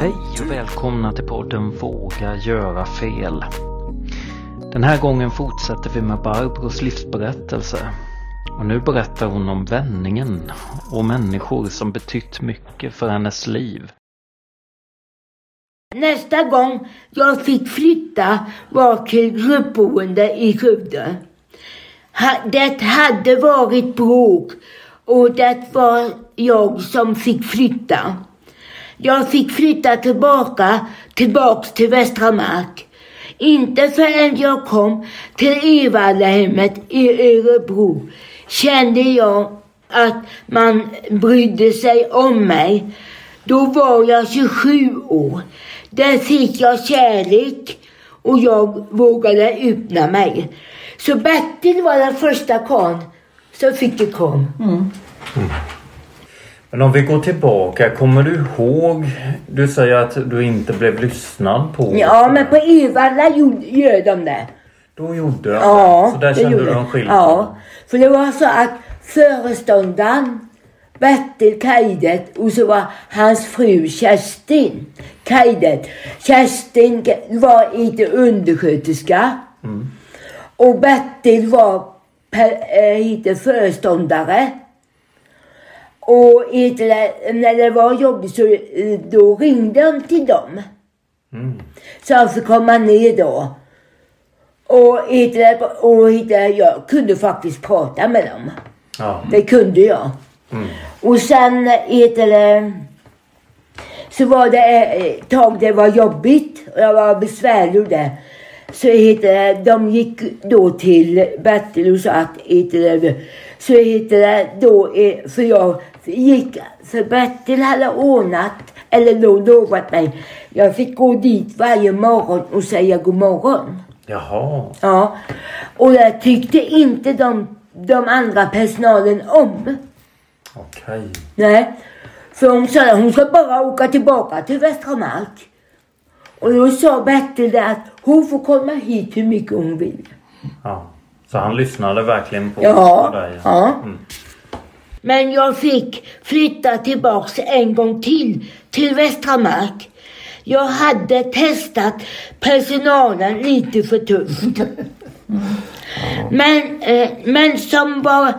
Hej och välkomna till podden Våga göra fel. Den här gången fortsätter vi med Barbros livsberättelse. Och nu berättar hon om vändningen och människor som betytt mycket för hennes liv. Nästa gång jag fick flytta var till gruppboende i Skövde. Det hade varit bråk och det var jag som fick flytta. Jag fick flytta tillbaka, tillbaks till Västra Mark. Inte förrän jag kom till Evallahemmet i Örebro kände jag att man brydde sig om mig. Då var jag 27 år. Där fick jag kärlek och jag vågade öppna mig. Så Bertil var den första karln som fick ett kram. Men om vi går tillbaka, kommer du ihåg? Du säger att du inte blev lyssnad på. Ja, men på Evalla gjorde- gör de det. Då gjorde jag Ja, det. Så där kände du de. en skillnad? Ja, för det var så att föreståndaren Bertil Kajdet och så var hans fru Kerstin Kajdet. Kerstin var inte undersköterska och Bertil var per, äh, inte föreståndare. Och när det var jobbigt så eh, då ringde de till dem. Mm. Så han fick komma ner då. Och, och jag kunde faktiskt prata med dem. Ja. Det kunde jag. Mm. Och sen det, så var det ett tag det var jobbigt och jag var besvärlig och det. Så heter det, de gick då till Bertil och sa att heter det, så heter det då, eh, för jag gick, för Bertil hade ordnat, eller då lovat mig, jag fick gå dit varje morgon och säga god morgon. Jaha. Ja, och det tyckte inte de, de andra personalen om. Okej. Nej, för hon sa att hon ska bara åka tillbaka till Västra Mark. Och då sa Bertil att hon får komma hit hur mycket hon vill. Ja. Så han lyssnade verkligen på, Ja, på dig? ja. Mm. Men jag fick flytta tillbaks en gång till, till Västra Mark. Jag hade testat personalen lite för tufft. Men, eh, men som var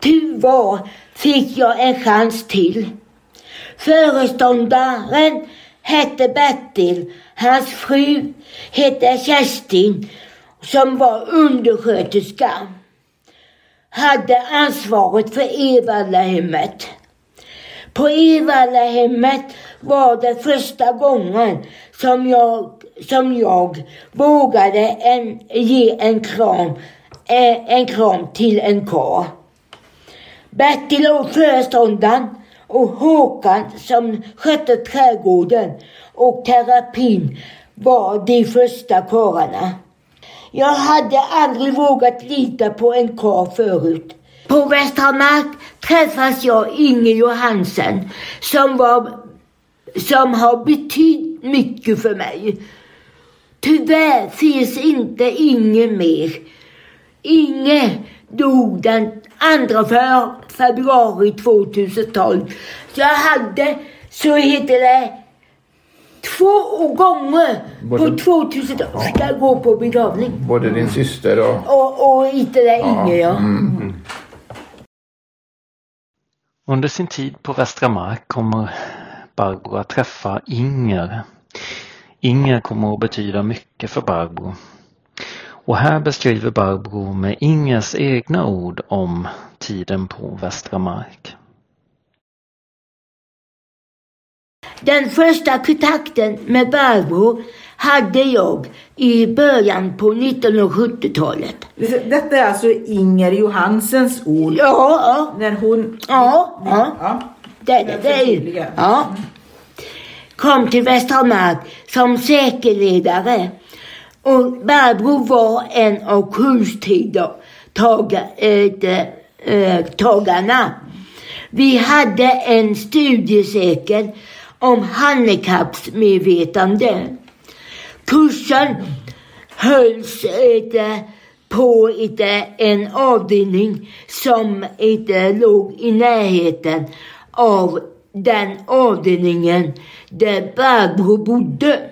tur var fick jag en chans till. Föreståndaren hette Bertil. Hans fru hette Kerstin som var undersköterska hade ansvaret för Evallahemmet. På Evallahemmet var det första gången som jag, som jag vågade en, ge en kram, eh, en kram till en karl. Bertil och föreståndaren och Håkan som skötte trädgården och terapin var de första karlarna. Jag hade aldrig vågat lita på en karl förut. På Västra Mark träffas jag Inge Johansen som, var, som har betytt mycket för mig. Tyvärr finns inte Inge mer. Inge dog den 2 februari 2012. Jag hade, så heter det, två gånger Både- på 2000 fick jag gå på begravning. Både din syster och... Och, och inte det Inge ja. Mm. Under sin tid på Västra Mark kommer Barbro att träffa Inger. Inger kommer att betyda mycket för Barbro. Och här beskriver Barbro med Ingers egna ord om tiden på Västra Mark. Den första kontakten med Barbro hade jag i början på 1970-talet. Detta är alltså Inger Johansens ord. Ja, ja, När hon... ja, ja. ja. Det, det, det, ja. Kom till Västra Mark som säkerledare. Och Barbro var en av kurstagarna. Vi hade en studiecirkel om handikappsmedvetande. Kursen hölls inte på inte en avdelning som inte låg i närheten av den avdelningen där Barbro bodde.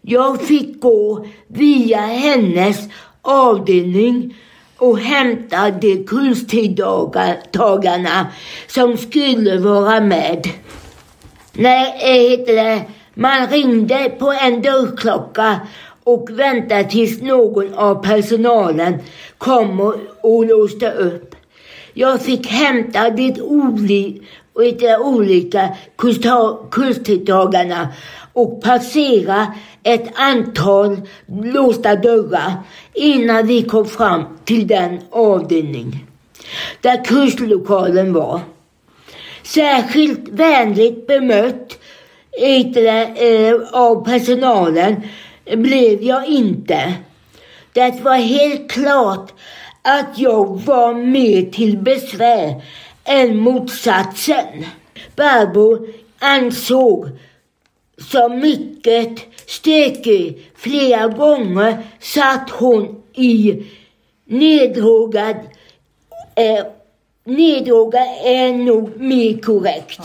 Jag fick gå via hennes avdelning och hämta de kurstidtagarna som skulle vara med. Nej, eh, heter det, man ringde på en dörrklocka och väntade tills någon av personalen kom och, och låste upp. Jag fick hämta det oli, de olika kurstidtagarna och passera ett antal låsta dörrar innan vi kom fram till den avdelning där kurslokalen var. Särskilt vänligt bemött eh, av personalen blev jag inte. Det var helt klart att jag var mer till besvär än motsatsen. Barbro ansåg som mycket stökig. Flera gånger satt hon i neddrogad eh, Neddrogad är nog mer korrekt. Ja.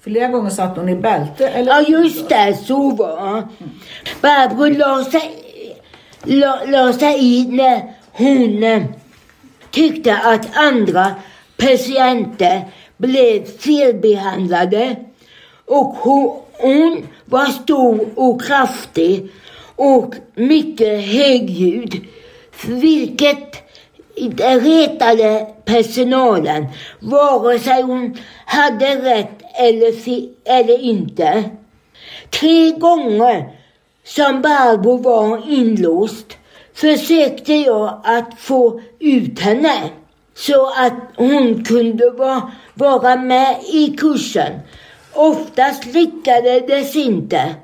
Flera gånger satt hon i bälte? Eller? Ja, just det. Så var det. Barbro la sig, la, la sig i när hon eh, tyckte att andra patienter blev felbehandlade. Och hon, hon var stor och kraftig och mycket högljudd. Vilket retade personalen vare sig hon hade rätt eller, eller inte. Tre gånger som Barbro var inlåst försökte jag att få ut henne så att hon kunde vara, vara med i kursen. Oftast lyckades det inte.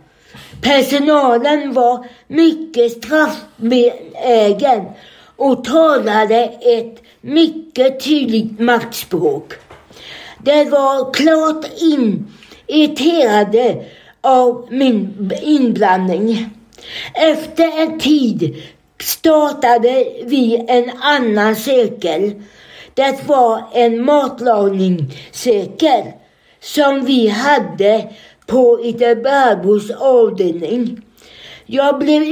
Personalen var mycket straffbenägen och talade ett mycket tydligt maktspråk. Det var klart irriterade av min inblandning. Efter en tid startade vi en annan cirkel. Det var en matlagningscirkel som vi hade på Iterbarbos avdelning. Jag blev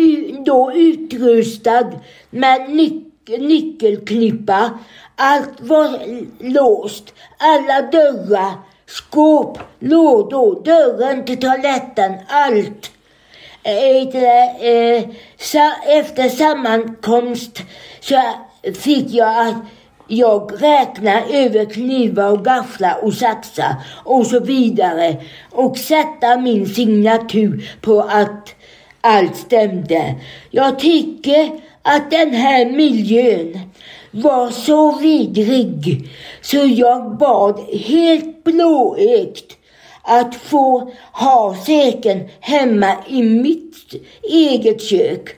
då utrustad med nyc nyckelklippa. Allt var låst. Alla dörrar, skåp, lådor, dörren till toaletten, allt. Eh, efter sammankomst så fick jag att jag räkna över knivar och gafflar och saxar och så vidare och sätta min signatur på att allt stämde. Jag tycker att den här miljön var så vidrig så jag bad helt blåögt att få ha säken hemma i mitt eget kök.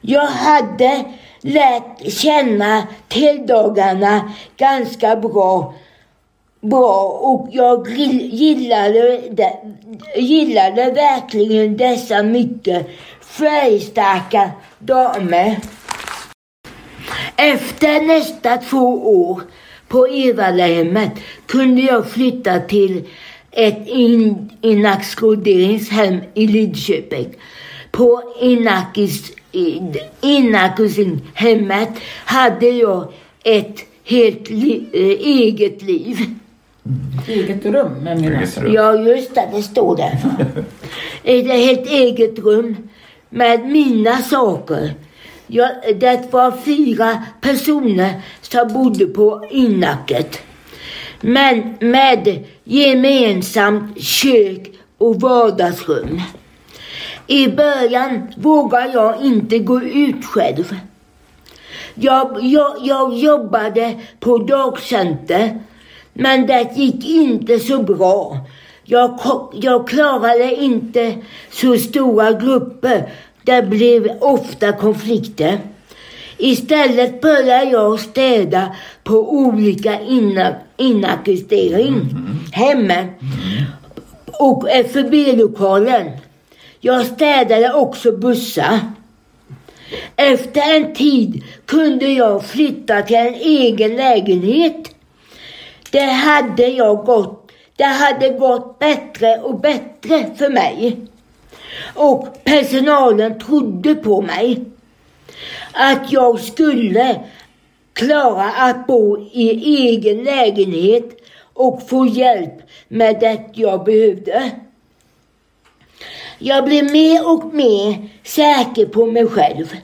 Jag hade lärt känna tilldagarna ganska bra, bra och jag gillade, gillade verkligen dessa mycket färgstarka damer. Efter nästa två år på Evallahemmet kunde jag flytta till ett in, inackorderingshem i Lidköping. På Inakis, hade jag ett helt li, eh, eget liv. Eget rum med mina Ja, just det, det står där. ett helt eget rum med mina saker. Jag, det var fyra personer som bodde på innacket. Men med gemensamt kök och vardagsrum. I början vågade jag inte gå ut själv. Jag, jag, jag jobbade på dagcenter men det gick inte så bra. Jag, jag klarade inte så stora grupper. Det blev ofta konflikter. Istället började jag städa på olika inackustering mm. hemma och FUB-lokalen. Jag städade också bussar. Efter en tid kunde jag flytta till en egen lägenhet. Det hade jag gått det hade gått bättre och bättre för mig. Och personalen trodde på mig. Att jag skulle klara att bo i egen lägenhet och få hjälp med det jag behövde. Jag blev mer och mer säker på mig själv.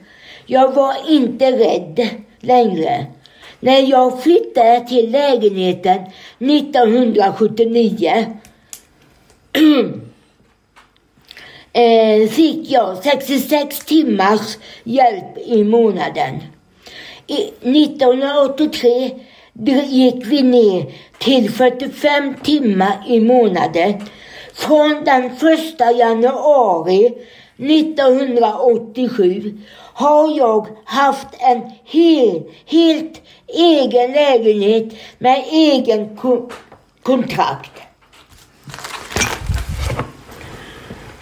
Jag var inte rädd längre. När jag flyttade till lägenheten 1979 eh, fick jag 66 timmars hjälp i månaden. 1983 gick vi ner till 45 timmar i månaden. Från den 1 januari 1987 har jag haft en hel, helt egen lägenhet med egen ko kontrakt.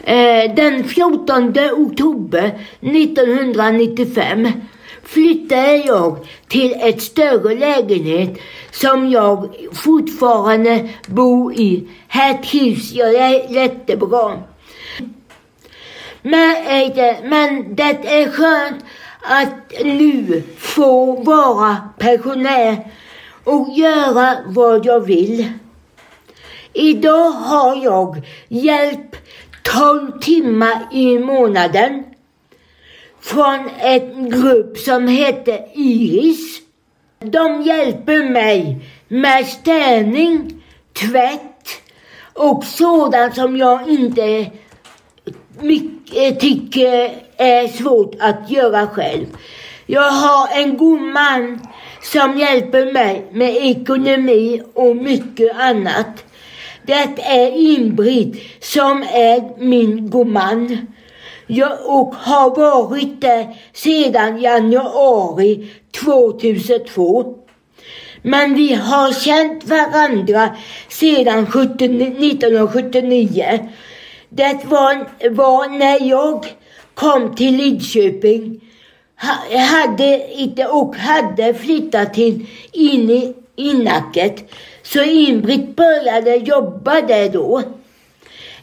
Eh, den 14 oktober 1995 flyttade jag till ett större lägenhet som jag fortfarande bor i. Här trivs jag jättebra. Men, men det är skönt att nu få vara pensionär och göra vad jag vill. Idag har jag hjälp 12 timmar i månaden från en grupp som heter Iris. De hjälper mig med städning, tvätt och sådant som jag inte mycket, eh, tycker är svårt att göra själv. Jag har en god man som hjälper mig med ekonomi och mycket annat. Det är Ingrid som är min god man. Jag och har varit det sedan januari 2002. Men vi har känt varandra sedan 1979. Det var, var när jag kom till Lidköping hade inte, och hade flyttat till in i Innacket. Så Inbritt började jobba där då.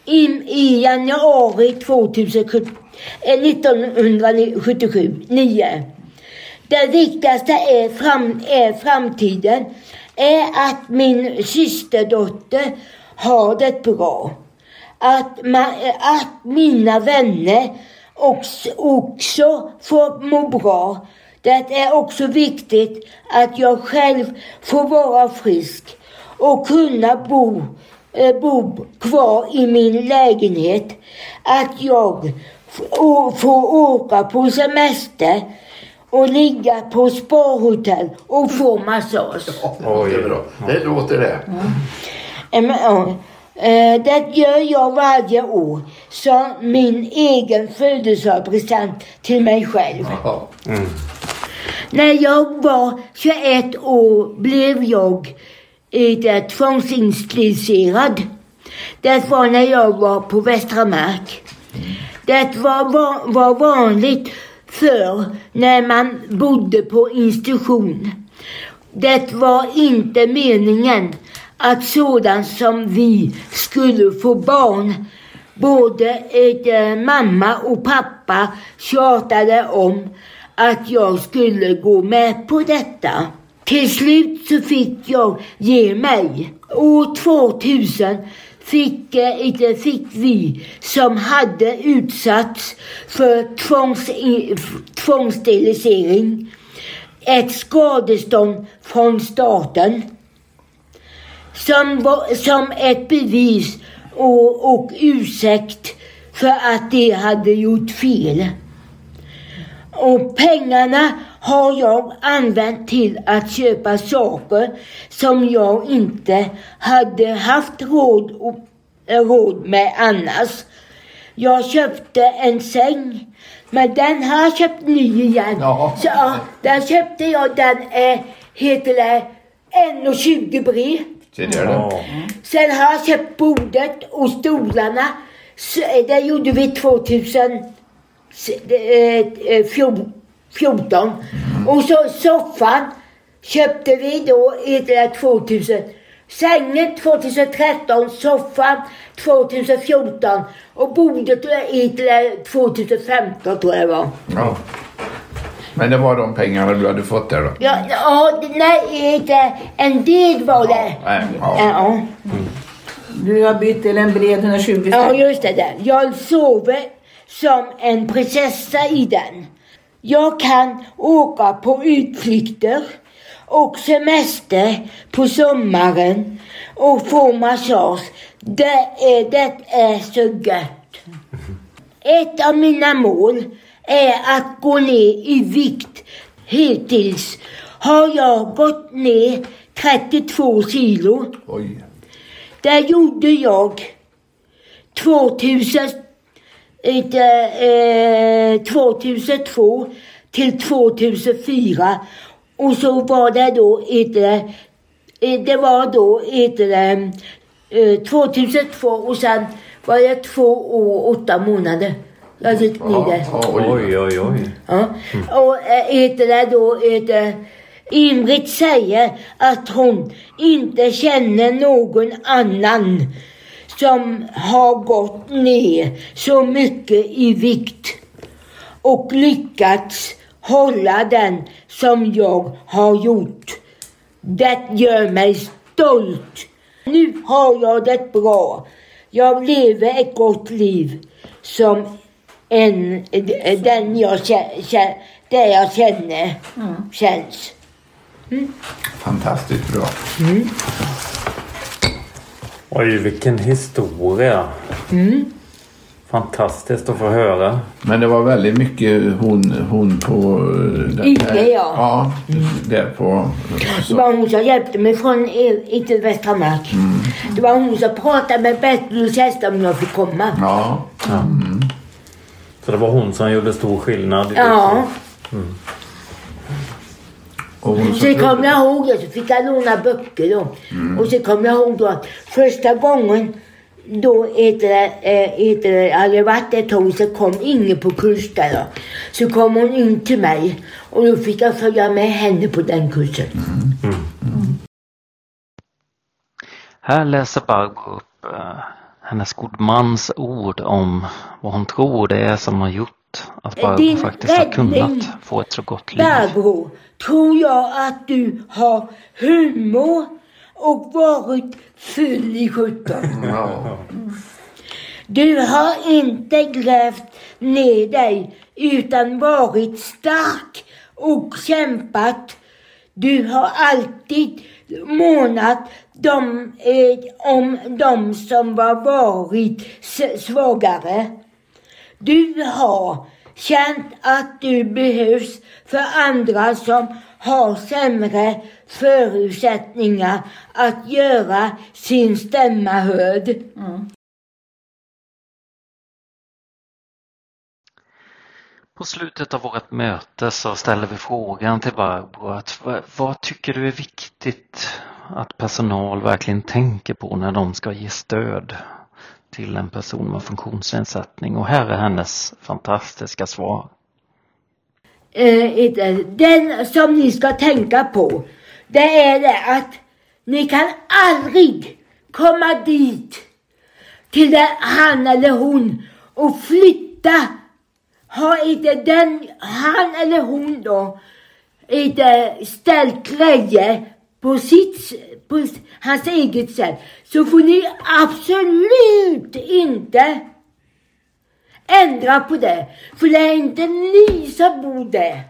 In, I januari 2017, 1977, 9. Det viktigaste är, fram, är framtiden är att min systerdotter har det bra. Att, man, att mina vänner också, också får må bra. Det är också viktigt att jag själv får vara frisk och kunna bo, eh, bo kvar i min lägenhet. Att jag får åka på semester och ligga på sparhotell och få massage. Oj, det, bra. det låter det. Mm. Eh, det gör jag varje år som min egen födelsedagspresent till mig själv. Mm. När jag var 21 år blev jag eh, tvångsinstiliserad. Det var när jag var på Västra Mark. Det var, var, var vanligt för när man bodde på institution. Det var inte meningen att sådant som vi skulle få barn. Både eh, mamma och pappa tjatade om att jag skulle gå med på detta. Till slut så fick jag ge mig. År 2000 fick, eh, fick vi som hade utsatts för tvångs, tvångssterilisering ett skadestånd från staten som, som ett bevis och, och ursäkt för att de hade gjort fel. Och pengarna har jag använt till att köpa saker som jag inte hade haft råd, råd med annars. Jag köpte en säng, men den har jag köpt ny igen. Ja. Så ja, den köpte jag, den är, heter det, 1,20 bred. Sen har jag köpt bordet och stolarna. Det gjorde vi 2014. Och så soffan köpte vi då i 2017. Sängen 2013, soffan 2014 och bordet i till 2015 tror jag det var. Ja. Men det var de pengarna du hade fått där då? Ja, ja nej, inte en del var det. Nej, ja. Ja, Du har bytt till en bred 120 ja just det. Där. Jag sover som en prinsessa i den. Jag kan åka på utflykter och semester på sommaren och få massage. Det är, det är så gött. Ett av mina mål är att gå ner i vikt. Hittills har jag gått ner 32 kilo. Oj. Det gjorde jag 2000, inte, eh, 2002 till 2004. Och så var det då inte, eh, det var då inte, eh, 2002 och sen var det två år och åtta månader. Jag gick ner där. Ja, oj. Oj, oj. Ja. Och äh, heter det då, heter, Ingrid säger att hon inte känner någon annan som har gått ner så mycket i vikt och lyckats hålla den som jag har gjort. Det gör mig stolt. Nu har jag det bra. Jag lever ett gott liv som en, den jag, det jag känner känns. Fantastiskt bra. Oj, vilken historia. Fantastiskt att få höra. Men det var väldigt mycket hon, hon på... eh, Inge, här- ja. Ja, där på... Det Så. var hon som hjälpte mig från i till Västra Mark. Det var hon som pratade med Bertil och Kerstin om jag fick komma. Ja. Så det var hon som gjorde stor skillnad. Ja. liv. Och hon Så som kom trodde, jag ihåg det, så fick jag låna böcker då. Och så kom jag ihåg då att första gången då heter det, heter det, hade varit ett tag så kom Inge på kurs där då. Så kom hon in till mig och då fick jag följa med henne på den kursen. Här läser Barbro upp eh, hennes god mans ord om vad hon tror det är som har gjort att Barbro Din faktiskt har kunnat få ett så gott liv. Barbro, tror jag att du har humor och varit full i sjutton. ja. Du har inte grävt ner dig utan varit stark och kämpat. Du har alltid månat dem, eh, om de som har varit svagare. Du har känt att du behövs för andra som har sämre förutsättningar att göra sin stämma hörd. På slutet av vårt möte så ställer vi frågan till Barbro att vad, vad tycker du är viktigt att personal verkligen tänker på när de ska ge stöd till en person med funktionsnedsättning och här är hennes fantastiska svar. Eh, den som ni ska tänka på, det är det att ni kan aldrig komma dit till där han eller hon och flytta. Har inte den, han eller hon då, inte ställt grejer på sitt, på hans eget sätt, så får ni absolut inte ändra på det. För det är inte ni som bor där.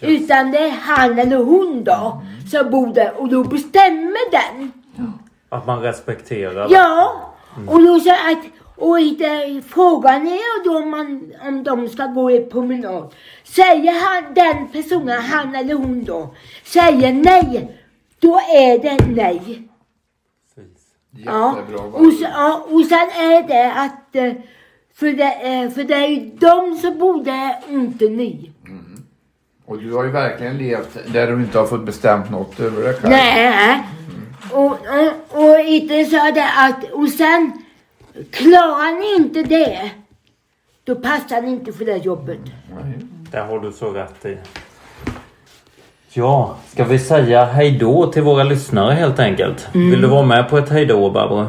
Utan det är han eller hon då som bor där och då bestämmer den. Att man respekterar. Ja, och då så att och inte, frågan är då om, man, om de ska gå i promenad. Säger han, den personen, han eller hon då, säger nej, då är det nej. Ja, och, så, ja, och sen är det att, eh, för det, eh, för det är ju de som bor där, inte ni. Och du har ju verkligen levt där du inte har fått bestämt något över dig själv. Nej. Och, och, och inte så det att, och sen klarar ni inte det, då passar ni inte för det jobbet. Nej. Det har du så rätt i. Ja, ska vi säga hejdå till våra lyssnare helt enkelt? Vill du vara med på ett hejdå Barbro?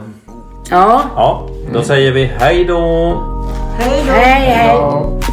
Ja. Ja, då säger vi hejdå! Hej då! Hej, hej.